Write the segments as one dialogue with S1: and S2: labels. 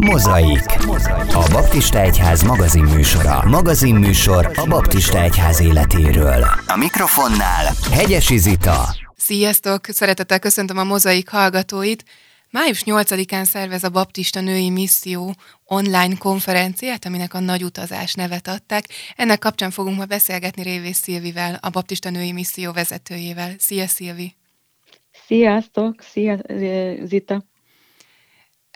S1: Mozaik. A Baptista Egyház magazinműsora. Magazinműsor a Baptista Egyház életéről. A mikrofonnál Hegyesi Zita.
S2: Sziasztok! Szeretettel köszöntöm a Mozaik hallgatóit. Május 8-án szervez a Baptista Női Misszió online konferenciát, aminek a Nagy Utazás nevet adták. Ennek kapcsán fogunk ma beszélgetni Révész Szilvivel, a Baptista Női Misszió vezetőjével. Szia, Szilvi!
S3: Sziasztok! Szia, Zita!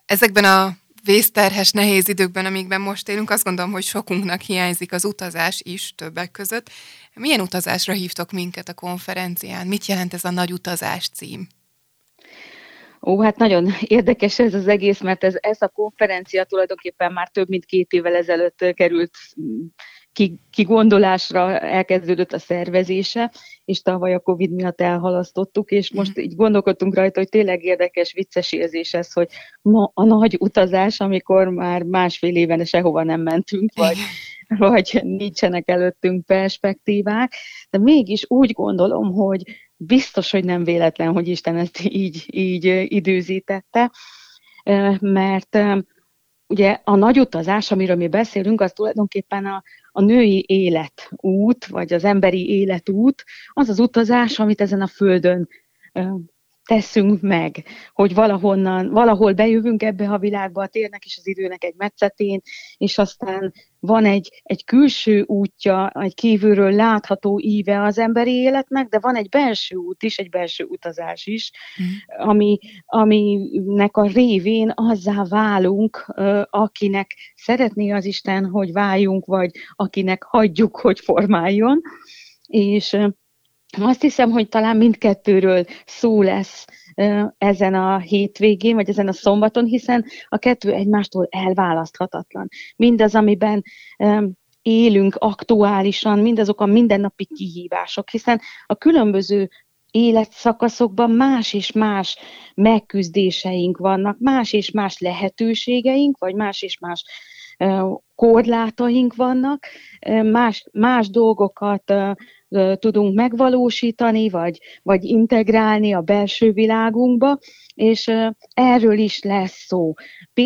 S2: Ezekben a vészterhes, nehéz időkben, amikben most élünk, azt gondolom, hogy sokunknak hiányzik az utazás is többek között. Milyen utazásra hívtok minket a konferencián? Mit jelent ez a nagy utazás cím?
S3: Ó, hát nagyon érdekes ez az egész, mert ez, ez a konferencia tulajdonképpen már több mint két évvel ezelőtt került kigondolásra elkezdődött a szervezése, és tavaly a Covid miatt elhalasztottuk, és most mhm. így gondolkodtunk rajta, hogy tényleg érdekes, vicces érzés ez, hogy ma a nagy utazás, amikor már másfél éven sehova nem mentünk, vagy, vagy nincsenek előttünk perspektívák, de mégis úgy gondolom, hogy biztos, hogy nem véletlen, hogy Isten ezt így, így időzítette, mert ugye a nagy utazás, amiről mi beszélünk, az tulajdonképpen a, a női életút, vagy az emberi életút, az az utazás, amit ezen a földön teszünk meg, hogy valahonnan, valahol bejövünk ebbe a világba, a térnek és az időnek egy metszetén, és aztán van egy, egy külső útja, egy kívülről látható íve az emberi életnek, de van egy belső út is, egy belső utazás is, mm. ami, aminek a révén azzá válunk, akinek szeretné az Isten, hogy váljunk, vagy akinek hagyjuk, hogy formáljon, és azt hiszem, hogy talán mindkettőről szó lesz ezen a hétvégén, vagy ezen a szombaton, hiszen a kettő egymástól elválaszthatatlan. Mindaz, amiben élünk aktuálisan, mindazok a mindennapi kihívások, hiszen a különböző életszakaszokban más és más megküzdéseink vannak, más és más lehetőségeink, vagy más és más korlátaink vannak, más, más dolgokat tudunk megvalósítani, vagy, vagy integrálni a belső világunkba, és erről is lesz szó.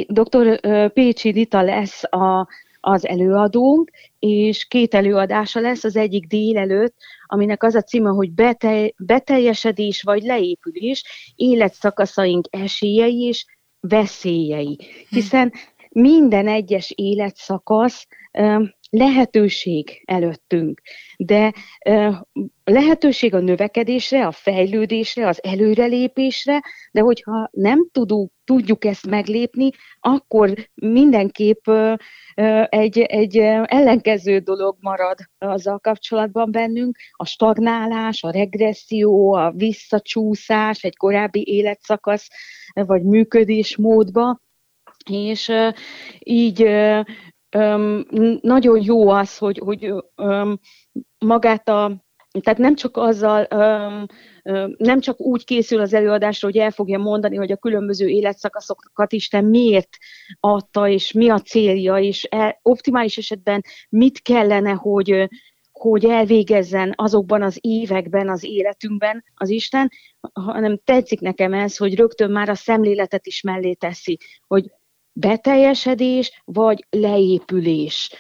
S3: Dr. Pécsi Dita lesz a, az előadónk, és két előadása lesz, az egyik délelőtt, aminek az a címe, hogy betel, beteljesedés vagy leépülés, életszakaszaink esélyei és veszélyei. Hiszen minden egyes életszakasz lehetőség előttünk, de lehetőség a növekedésre, a fejlődésre, az előrelépésre, de hogyha nem tudunk, tudjuk ezt meglépni, akkor mindenképp egy, egy ellenkező dolog marad azzal kapcsolatban bennünk, a stagnálás, a regresszió, a visszacsúszás egy korábbi életszakasz vagy működésmódba, és így nagyon jó az, hogy, hogy magát a tehát nem csak azzal, nem csak úgy készül az előadásra, hogy el fogja mondani, hogy a különböző életszakaszokat Isten miért adta, és mi a célja, és e, optimális esetben mit kellene, hogy, hogy elvégezzen azokban az években, az életünkben az Isten, hanem tetszik nekem ez, hogy rögtön már a szemléletet is mellé teszi, hogy beteljesedés vagy leépülés.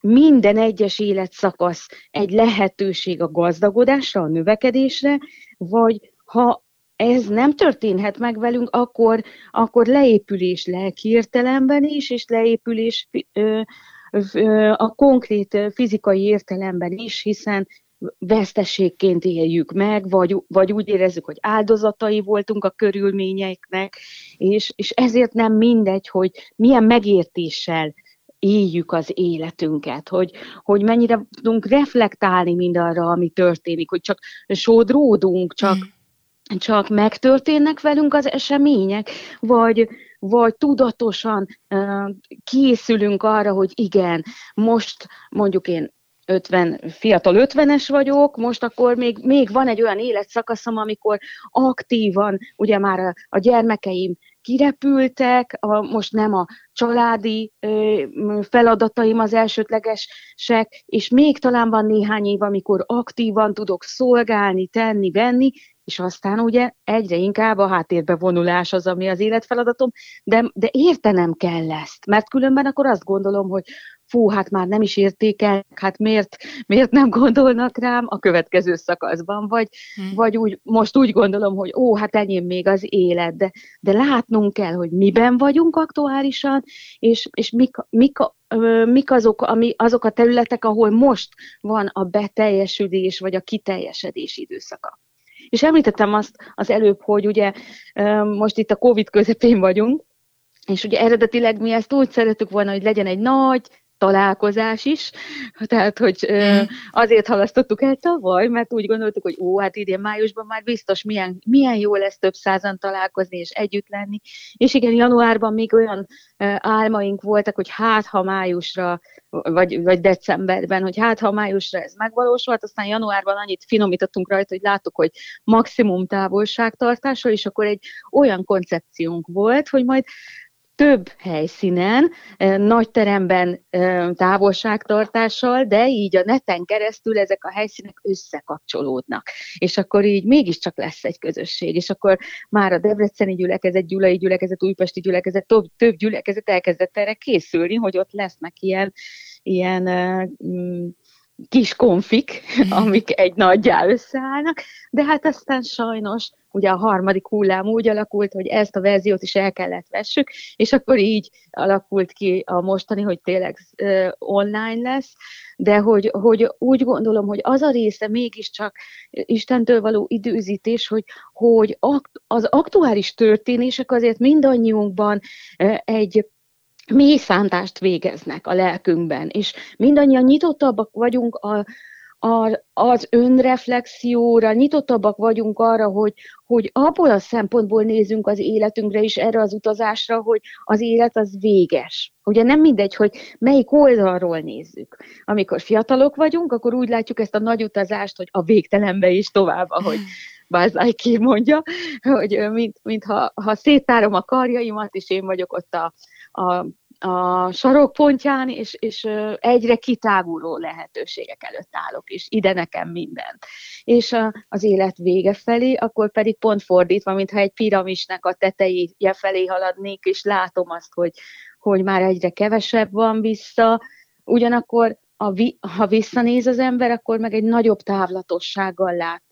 S3: Minden egyes életszakasz egy lehetőség a gazdagodásra, a növekedésre, vagy ha ez nem történhet meg velünk, akkor, akkor leépülés lelki értelemben is, és leépülés ö, ö, a konkrét fizikai értelemben is, hiszen veszteségként éljük meg, vagy, vagy úgy érezzük, hogy áldozatai voltunk a körülményeknek, és, és ezért nem mindegy, hogy milyen megértéssel éljük az életünket, hogy, hogy mennyire tudunk reflektálni mindarra, ami történik, hogy csak sodródunk, csak, csak megtörténnek velünk az események, vagy, vagy tudatosan uh, készülünk arra, hogy igen, most mondjuk én 50, fiatal 50-es vagyok, most akkor még, még van egy olyan életszakaszom, amikor aktívan, ugye már a, a gyermekeim kirepültek, a, most nem a családi ö, feladataim az elsődlegesek, és még talán van néhány év, amikor aktívan tudok szolgálni, tenni, venni, és aztán ugye egyre inkább a háttérbe vonulás az, ami az életfeladatom, de, de értenem kell ezt, mert különben akkor azt gondolom, hogy fú, hát már nem is értékel, hát miért, miért nem gondolnak rám a következő szakaszban, vagy, hmm. vagy úgy, most úgy gondolom, hogy ó, hát enyém még az élet, de, de látnunk kell, hogy miben vagyunk aktuálisan, és, és mik, mik, mik azok, ami, azok a területek, ahol most van a beteljesülés, vagy a kiteljesedés időszaka. És említettem azt az előbb, hogy ugye most itt a Covid közepén vagyunk, és ugye eredetileg mi ezt úgy szeretük volna, hogy legyen egy nagy, találkozás is, tehát hogy mm. azért halasztottuk el tavaly, mert úgy gondoltuk, hogy ó, hát idén májusban már biztos milyen, milyen jó lesz több százan találkozni és együtt lenni, és igen, januárban még olyan álmaink voltak, hogy hát ha májusra, vagy, vagy decemberben, hogy hát ha májusra ez megvalósult, aztán januárban annyit finomítottunk rajta, hogy láttuk, hogy maximum távolságtartásra, és akkor egy olyan koncepciónk volt, hogy majd több helyszínen, nagy teremben távolságtartással, de így a neten keresztül ezek a helyszínek összekapcsolódnak. És akkor így mégiscsak lesz egy közösség, és akkor már a Debreceni gyülekezet, Gyulai gyülekezet, Újpesti gyülekezet, több, több gyülekezet elkezdett erre készülni, hogy ott lesznek ilyen, ilyen kis konfik, amik egy nagyjá összeállnak, de hát aztán sajnos ugye a harmadik hullám úgy alakult, hogy ezt a verziót is el kellett vessük, és akkor így alakult ki a mostani, hogy tényleg uh, online lesz, de hogy, hogy úgy gondolom, hogy az a része mégiscsak Istentől való időzítés, hogy, hogy az aktuális történések azért mindannyiunkban egy mély szántást végeznek a lelkünkben, és mindannyian nyitottabbak vagyunk a, a, az önreflexióra, nyitottabbak vagyunk arra, hogy, hogy abból a szempontból nézünk az életünkre is erre az utazásra, hogy az élet az véges. Ugye nem mindegy, hogy melyik oldalról nézzük. Amikor fiatalok vagyunk, akkor úgy látjuk ezt a nagy utazást, hogy a végtelenbe is tovább, ahogy Bázlájki mondja, hogy mint, mint ha, ha széttárom a karjaimat, és én vagyok ott a, a a sarokpontján, és, és egyre kitáguló lehetőségek előtt állok, és ide nekem minden. És az élet vége felé, akkor pedig pont fordítva, mintha egy piramisnek a tetejéje felé haladnék, és látom azt, hogy, hogy már egyre kevesebb van vissza, ugyanakkor a vi, ha visszanéz az ember, akkor meg egy nagyobb távlatossággal lát,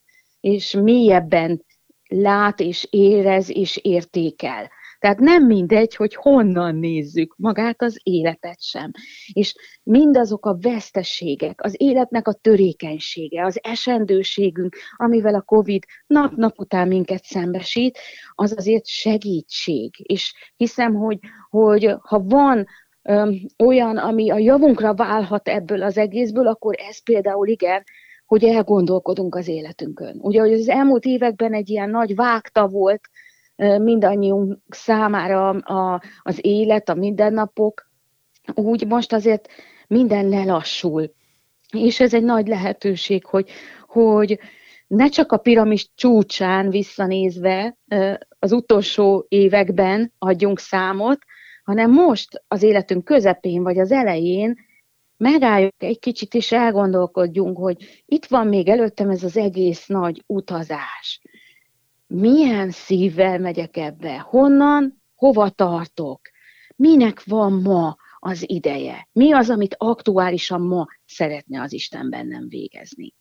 S3: és mélyebben lát, és érez, és értékel. Tehát nem mindegy, hogy honnan nézzük magát az életet sem. És mindazok a vesztességek, az életnek a törékenysége, az esendőségünk, amivel a Covid nap-nap után minket szembesít, az azért segítség. És hiszem, hogy, hogy ha van öm, olyan, ami a javunkra válhat ebből az egészből, akkor ez például igen, hogy elgondolkodunk az életünkön. Ugye, hogy az elmúlt években egy ilyen nagy vágta volt mindannyiunk számára a, az élet, a mindennapok, úgy most azért minden lelassul. És ez egy nagy lehetőség, hogy, hogy ne csak a piramis csúcsán visszanézve az utolsó években adjunk számot, hanem most az életünk közepén vagy az elején megálljunk egy kicsit és elgondolkodjunk, hogy itt van még előttem ez az egész nagy utazás milyen szívvel megyek ebbe, honnan, hova tartok, minek van ma az ideje, mi az, amit aktuálisan ma szeretne az Isten bennem végezni.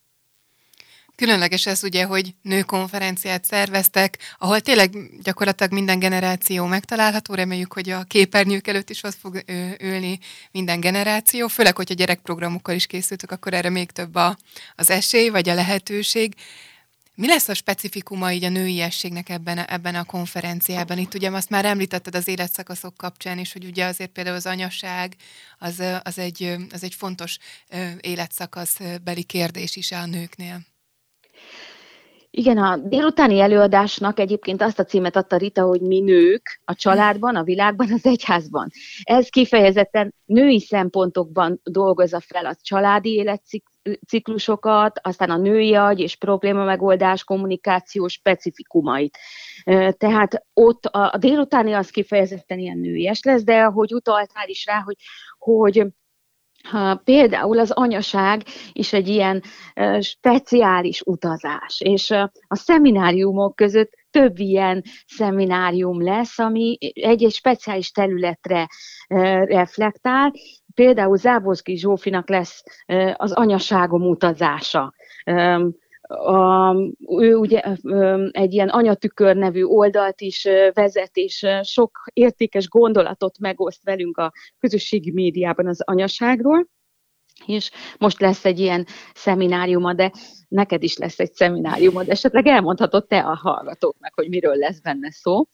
S2: Különleges ez ugye, hogy nőkonferenciát szerveztek, ahol tényleg gyakorlatilag minden generáció megtalálható, reméljük, hogy a képernyők előtt is ott fog ülni minden generáció, főleg, hogyha gyerekprogramokkal is készültök, akkor erre még több a, az esély, vagy a lehetőség. Mi lesz a specifikuma így a nőiességnek ebben, ebben a konferenciában? Itt ugye azt már említetted az életszakaszok kapcsán is, hogy ugye azért például az anyaság az, az, egy, az egy fontos életszakasz beli kérdés is a nőknél.
S3: Igen, a délutáni előadásnak egyébként azt a címet adta Rita, hogy mi nők a családban, a világban, az egyházban. Ez kifejezetten női szempontokban dolgozza fel a családi életciklusokat, aztán a női agy és probléma megoldás kommunikáció specifikumait. Tehát ott a délutáni az kifejezetten ilyen nőies lesz, de ahogy utaltál is rá, hogy, hogy Például az anyaság is egy ilyen speciális utazás, és a szemináriumok között több ilyen szeminárium lesz, ami egy-egy speciális területre reflektál. Például Záborszki Zsófinak lesz az anyaságom utazása. A, ő ugye egy ilyen anyatükör nevű oldalt is vezet, és sok értékes gondolatot megoszt velünk a közösségi médiában az anyaságról és most lesz egy ilyen szemináriuma, de neked is lesz egy szemináriumod, esetleg elmondhatod te a hallgatóknak, hogy miről lesz benne szó.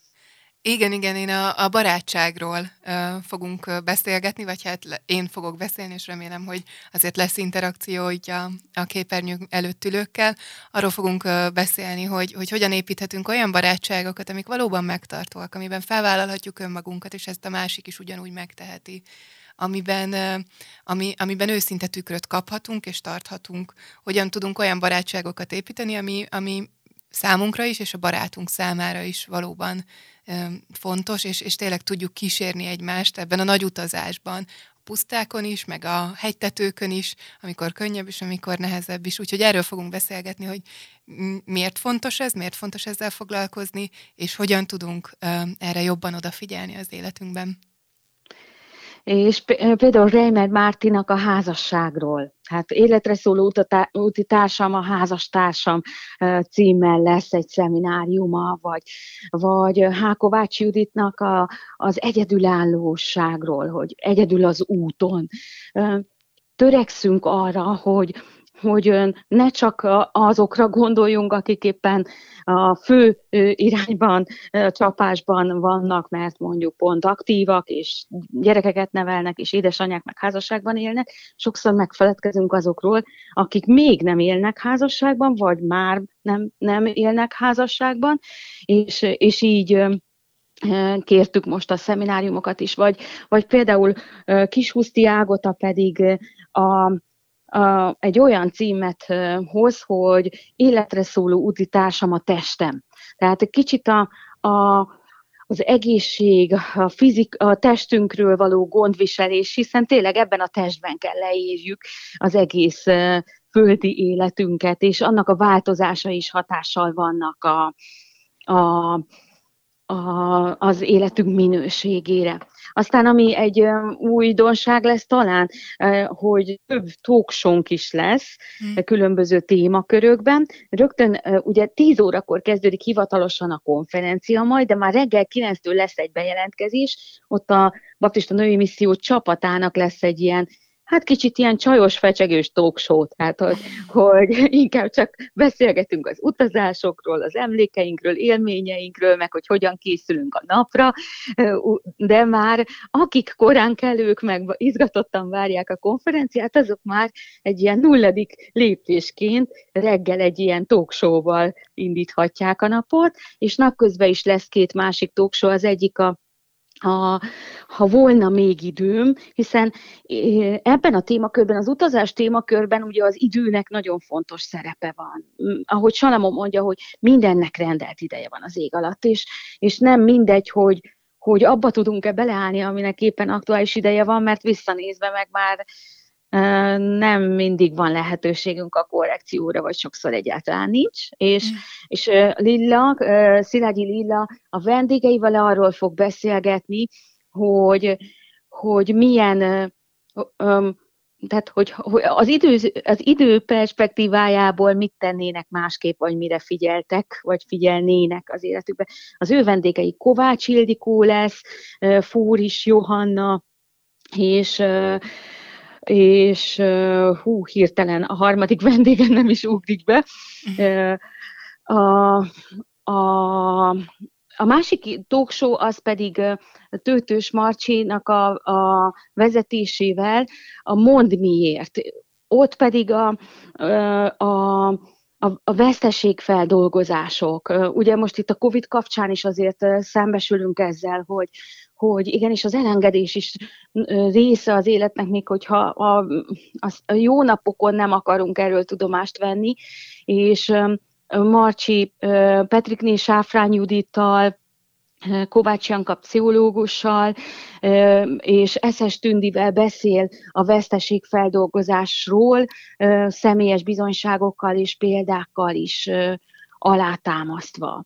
S2: Igen, igen, én a, a barátságról uh, fogunk beszélgetni, vagy hát én fogok beszélni, és remélem, hogy azért lesz interakció így a, a képernyő előtt ülőkkel. Arról fogunk uh, beszélni, hogy, hogy hogyan építhetünk olyan barátságokat, amik valóban megtartóak, amiben felvállalhatjuk önmagunkat, és ezt a másik is ugyanúgy megteheti amiben, ami, amiben őszinte tükröt kaphatunk és tarthatunk, hogyan tudunk olyan barátságokat építeni, ami, ami számunkra is, és a barátunk számára is valóban fontos, és, és tényleg tudjuk kísérni egymást ebben a nagy utazásban, pusztákon is, meg a hegytetőkön is, amikor könnyebb és amikor nehezebb is. Úgyhogy erről fogunk beszélgetni, hogy miért fontos ez, miért fontos ezzel foglalkozni, és hogyan tudunk erre jobban odafigyelni az életünkben
S3: és például Reimer Mártinak a házasságról. Hát életre szóló úti társam, a házastársam címmel lesz egy szemináriuma, vagy, vagy Hákovács Juditnak a, az egyedülállóságról, hogy egyedül az úton. Törekszünk arra, hogy, hogy ne csak azokra gondoljunk, akik éppen a fő irányban, csapásban vannak, mert mondjuk pont aktívak, és gyerekeket nevelnek, és édesanyák meg házasságban élnek. Sokszor megfeledkezünk azokról, akik még nem élnek házasságban, vagy már nem, nem élnek házasságban, és, és így kértük most a szemináriumokat is, vagy, vagy például Kishuszti Ágota pedig a a, egy olyan címet hoz, hogy életre szóló útitársam a testem. Tehát egy kicsit a, a, az egészség, a, fizik, a testünkről való gondviselés, hiszen tényleg ebben a testben kell leírjuk az egész földi életünket, és annak a változása is hatással vannak a, a, a, az életünk minőségére. Aztán ami egy újdonság lesz talán, hogy több talksónk is lesz hmm. különböző témakörökben. Rögtön ugye 10 órakor kezdődik hivatalosan a konferencia majd, de már reggel 9-től lesz egy bejelentkezés, ott a Baptista Női Misszió csapatának lesz egy ilyen hát kicsit ilyen csajos, fecsegős talkshow, tehát hogy, hogy inkább csak beszélgetünk az utazásokról, az emlékeinkről, élményeinkről, meg hogy hogyan készülünk a napra, de már akik korán kelők, meg izgatottan várják a konferenciát, azok már egy ilyen nulladik lépésként reggel egy ilyen talkshowval indíthatják a napot, és napközben is lesz két másik talkshow, az egyik a ha, ha volna még időm, hiszen ebben a témakörben, az utazás témakörben ugye az időnek nagyon fontos szerepe van. Ahogy Salamon mondja, hogy mindennek rendelt ideje van az ég alatt, és, és nem mindegy, hogy, hogy abba tudunk-e beleállni, aminek éppen aktuális ideje van, mert visszanézve meg már nem mindig van lehetőségünk a korrekcióra, vagy sokszor egyáltalán nincs. És, mm. és Lilla, Szilágyi Lilla a vendégeivel arról fog beszélgetni, hogy, hogy milyen tehát, hogy, hogy az, idő, az idő perspektívájából mit tennének másképp, vagy mire figyeltek, vagy figyelnének az életükben. Az ő vendégei Kovács Ildikó lesz, Fúris Johanna, és és hú, hirtelen a harmadik vendégen nem is ugrik be. A, a, a másik talkshow az pedig Tőtős Marcsinak a, a vezetésével a Mond miért. Ott pedig a, a, a, a veszteségfeldolgozások. Ugye most itt a Covid kapcsán is azért szembesülünk ezzel, hogy, hogy igenis az elengedés is része az életnek, még hogyha a, a, jó napokon nem akarunk erről tudomást venni, és Marcsi Petrikné Sáfrány Judittal, Kovács Janka pszichológussal, és Eszes Tündivel beszél a veszteségfeldolgozásról, személyes bizonyságokkal és példákkal is alátámasztva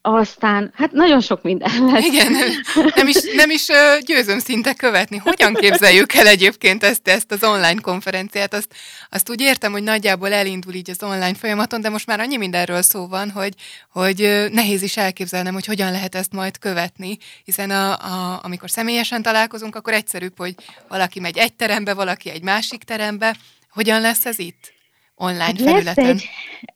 S3: aztán, hát nagyon sok minden lesz.
S2: Igen, nem is, nem is győzöm szinte követni. Hogyan képzeljük el egyébként ezt, ezt az online konferenciát? Azt, azt úgy értem, hogy nagyjából elindul így az online folyamaton, de most már annyi mindenről szó van, hogy, hogy nehéz is elképzelnem, hogy hogyan lehet ezt majd követni, hiszen a, a, amikor személyesen találkozunk, akkor egyszerűbb, hogy valaki megy egy terembe, valaki egy másik terembe. Hogyan lesz ez itt? Online hát felületen?
S3: Lesz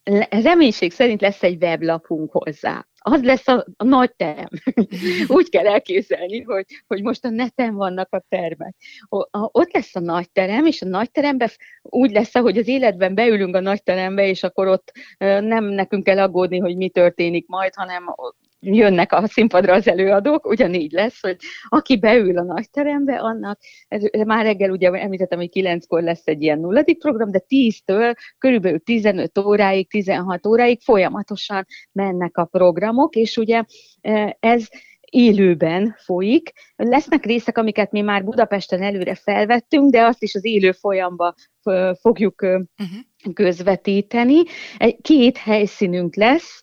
S3: egy, reménység szerint lesz egy weblapunk hozzá az lesz a, a nagy terem. Úgy kell elképzelni, hogy, hogy most a neten vannak a termek. O, a, ott lesz a nagy terem, és a nagy teremben úgy lesz, hogy az életben beülünk a nagy terembe, és akkor ott nem nekünk kell aggódni, hogy mi történik majd, hanem jönnek a színpadra az előadók, ugyanígy lesz, hogy aki beül a nagy terembe, annak, ez, már reggel ugye említettem, hogy kilenckor lesz egy ilyen nulladik program, de 10-től körülbelül 15 óráig, 16 óráig folyamatosan mennek a programok, és ugye e, ez élőben folyik. Lesznek részek, amiket mi már Budapesten előre felvettünk, de azt is az élő folyamba fogjuk uh-huh. közvetíteni. Két helyszínünk lesz,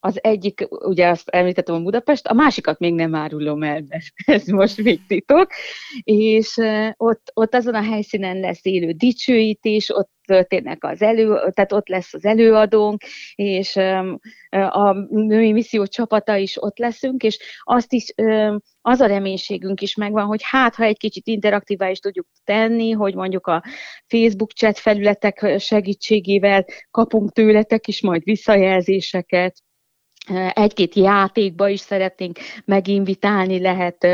S3: az egyik, ugye azt említettem a Budapest, a másikat még nem árulom el, mert ez most még titok, és ott, ott azon a helyszínen lesz élő dicsőítés, ott történnek az elő, tehát ott lesz az előadónk, és a női misszió csapata is ott leszünk, és azt is az a reménységünk is megvan, hogy hát, ha egy kicsit interaktívá is tudjuk tenni, hogy mondjuk a Facebook chat felületek segítségével kapunk tőletek is majd visszajelzéseket, egy-két játékba is szeretnénk meginvitálni, lehet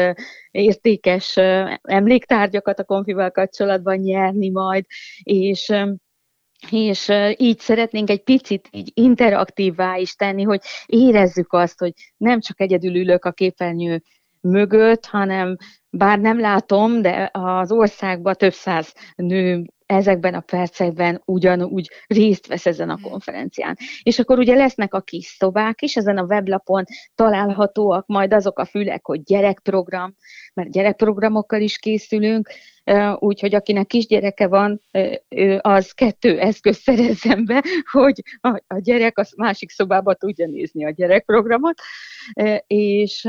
S3: értékes emléktárgyakat a konfival kapcsolatban nyerni majd, és és így szeretnénk egy picit így interaktívvá is tenni, hogy érezzük azt, hogy nem csak egyedül ülök a képernyő mögött, hanem bár nem látom, de az országban több száz nő ezekben a percekben ugyanúgy részt vesz ezen a konferencián. És akkor ugye lesznek a kis szobák is, ezen a weblapon találhatóak majd azok a fülek, hogy gyerekprogram, mert gyerekprogramokkal is készülünk, úgyhogy akinek kisgyereke van, az kettő eszköz szerezzen be, hogy a gyerek a másik szobába tudja nézni a gyerekprogramot, és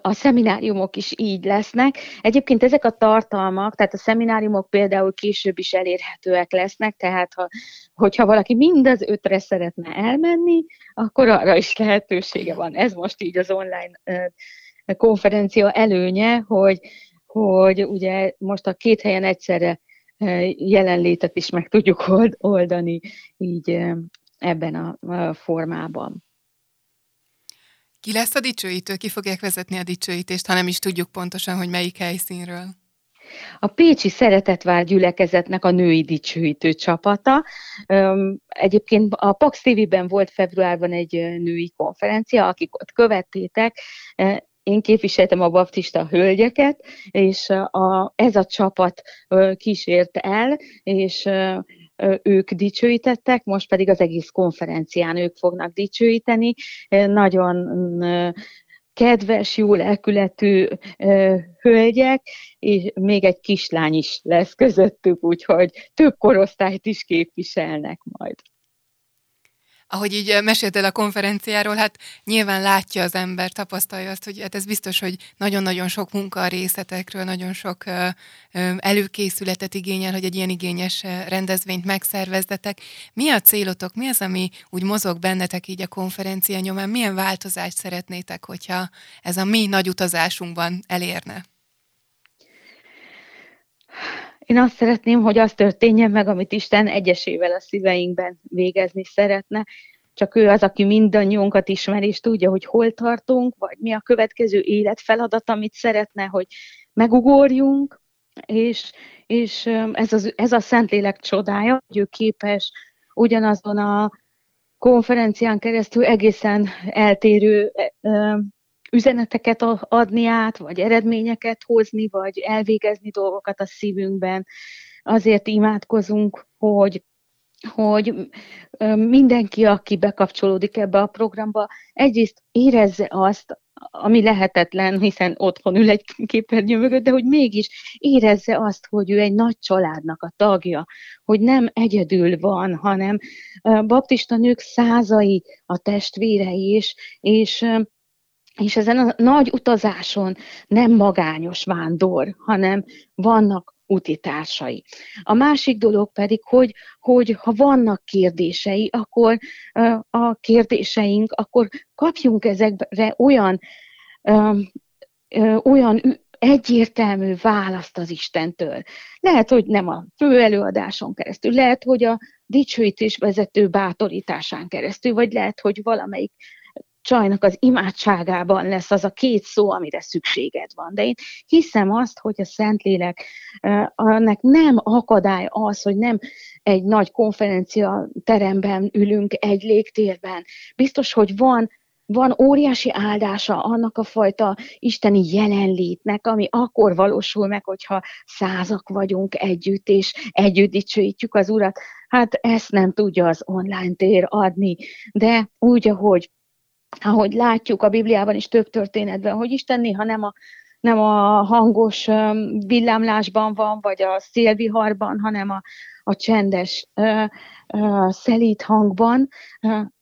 S3: a szemináriumok is így lesznek. Egyébként ezek a tartalmak, tehát a szemináriumok például később is elérhetőek lesznek, tehát ha, hogyha valaki mind az ötre szeretne elmenni, akkor arra is lehetősége van. Ez most így az online konferencia előnye, hogy, hogy ugye most a két helyen egyszerre jelenlétet is meg tudjuk oldani így ebben a formában.
S2: Ki lesz a dicsőítő? Ki fogják vezetni a dicsőítést, ha nem is tudjuk pontosan, hogy melyik helyszínről?
S3: A Pécsi Szeretetvár gyülekezetnek a női dicsőítő csapata. Egyébként a Pax TV-ben volt februárban egy női konferencia, akik ott követtétek, én képviseltem a baptista hölgyeket, és a, ez a csapat kísért el, és ők dicsőítettek, most pedig az egész konferencián ők fognak dicsőíteni. Nagyon kedves, jó lelkületű hölgyek, és még egy kislány is lesz közöttük, úgyhogy több korosztályt is képviselnek majd
S2: ahogy így meséltél a konferenciáról, hát nyilván látja az ember, tapasztalja azt, hogy hát ez biztos, hogy nagyon-nagyon sok munka a részletekről, nagyon sok előkészületet igényel, hogy egy ilyen igényes rendezvényt megszervezdetek. Mi a célotok? Mi az, ami úgy mozog bennetek így a konferencia nyomán? Milyen változást szeretnétek, hogyha ez a mi nagy utazásunkban elérne?
S3: Én azt szeretném, hogy az történjen meg, amit Isten egyesével a szíveinkben végezni szeretne, csak ő az, aki mindannyiunkat ismer, és tudja, hogy hol tartunk, vagy mi a következő életfeladat, amit szeretne, hogy megugorjunk, és, és ez, az, ez a Szentlélek csodája, hogy ő képes ugyanazon a konferencián keresztül egészen eltérő üzeneteket adni át, vagy eredményeket hozni, vagy elvégezni dolgokat a szívünkben. Azért imádkozunk, hogy hogy mindenki, aki bekapcsolódik ebbe a programba, egyrészt érezze azt, ami lehetetlen, hiszen otthon ül egy képernyő mögött, de hogy mégis érezze azt, hogy ő egy nagy családnak a tagja, hogy nem egyedül van, hanem baptista nők százai a testvérei is, és és ezen a nagy utazáson nem magányos vándor, hanem vannak utitársai. A másik dolog pedig, hogy, hogy ha vannak kérdései, akkor a kérdéseink, akkor kapjunk ezekre olyan, olyan egyértelmű választ az Istentől. Lehet, hogy nem a fő előadáson keresztül, lehet, hogy a dicsőítés vezető bátorításán keresztül, vagy lehet, hogy valamelyik csajnak az imádságában lesz az a két szó, amire szükséged van. De én hiszem azt, hogy a Szentlélek annak nem akadály az, hogy nem egy nagy konferencia teremben ülünk egy légtérben. Biztos, hogy van van óriási áldása annak a fajta isteni jelenlétnek, ami akkor valósul meg, hogyha százak vagyunk együtt, és együtt dicsőítjük az Urat. Hát ezt nem tudja az online tér adni, de úgy, ahogy ahogy látjuk a Bibliában is több történetben, hogy Isten néha nem a, nem a hangos villámlásban van, vagy a szélviharban, hanem a, a csendes, szelít hangban.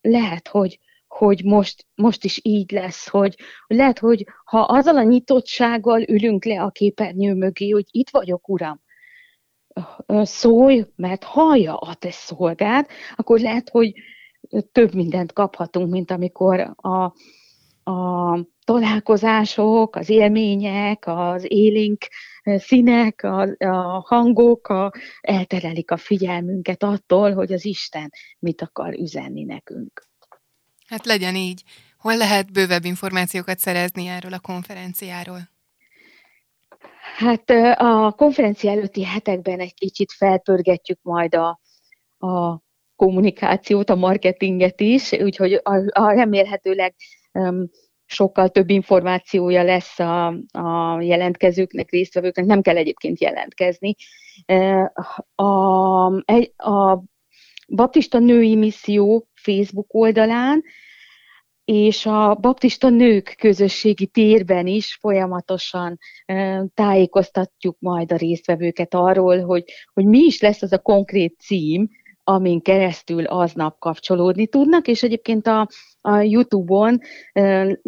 S3: Lehet, hogy, hogy most, most is így lesz, hogy lehet, hogy ha azzal a nyitottsággal ülünk le a képernyő mögé, hogy itt vagyok, Uram, szólj, mert hallja a te szolgád, akkor lehet, hogy több mindent kaphatunk, mint amikor a, a találkozások, az élmények, az élénk színek, a, a hangok a, elterelik a figyelmünket attól, hogy az Isten mit akar üzenni nekünk.
S2: Hát legyen így. Hol lehet bővebb információkat szerezni erről a konferenciáról?
S3: Hát a konferencia előtti hetekben egy kicsit felpörgetjük majd a, a kommunikációt, a marketinget is, úgyhogy a, a remélhetőleg um, sokkal több információja lesz a, a jelentkezőknek, résztvevőknek, nem kell egyébként jelentkezni. A, a Baptista Női Misszió Facebook oldalán és a baptista nők közösségi térben is folyamatosan tájékoztatjuk majd a résztvevőket arról, hogy, hogy mi is lesz az a konkrét cím, amin keresztül aznap kapcsolódni tudnak, és egyébként a, a YouTube-on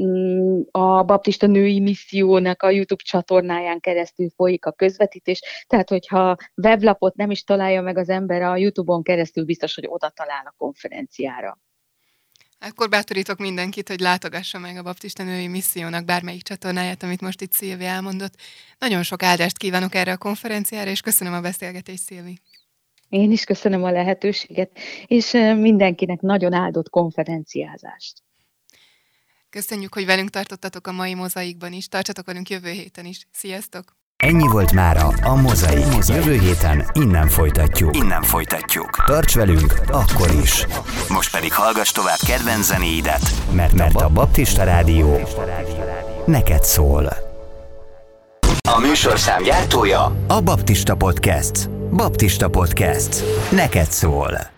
S3: mm, a Baptista Női Missziónak a YouTube csatornáján keresztül folyik a közvetítés, tehát hogyha weblapot nem is találja meg az ember a YouTube-on keresztül, biztos, hogy oda talál a konferenciára.
S2: Akkor bátorítok mindenkit, hogy látogassa meg a Baptista Női Missziónak bármelyik csatornáját, amit most itt Szilvi elmondott. Nagyon sok áldást kívánok erre a konferenciára, és köszönöm a beszélgetést, Szilvi.
S3: Én is köszönöm a lehetőséget, és mindenkinek nagyon áldott konferenciázást.
S2: Köszönjük, hogy velünk tartottatok a mai mozaikban is. Tartsatok velünk jövő héten is. Sziasztok!
S1: Ennyi volt mára a Mozaik. Mozaik. Jövő héten innen folytatjuk. Innen folytatjuk. Tarts velünk akkor is. Most pedig hallgass tovább kedvenc zenéidet, mert, mert a Baptista Rádió neked szól. A műsorszám gyártója a Baptista Podcast. Baptista Podcast. Neked szól.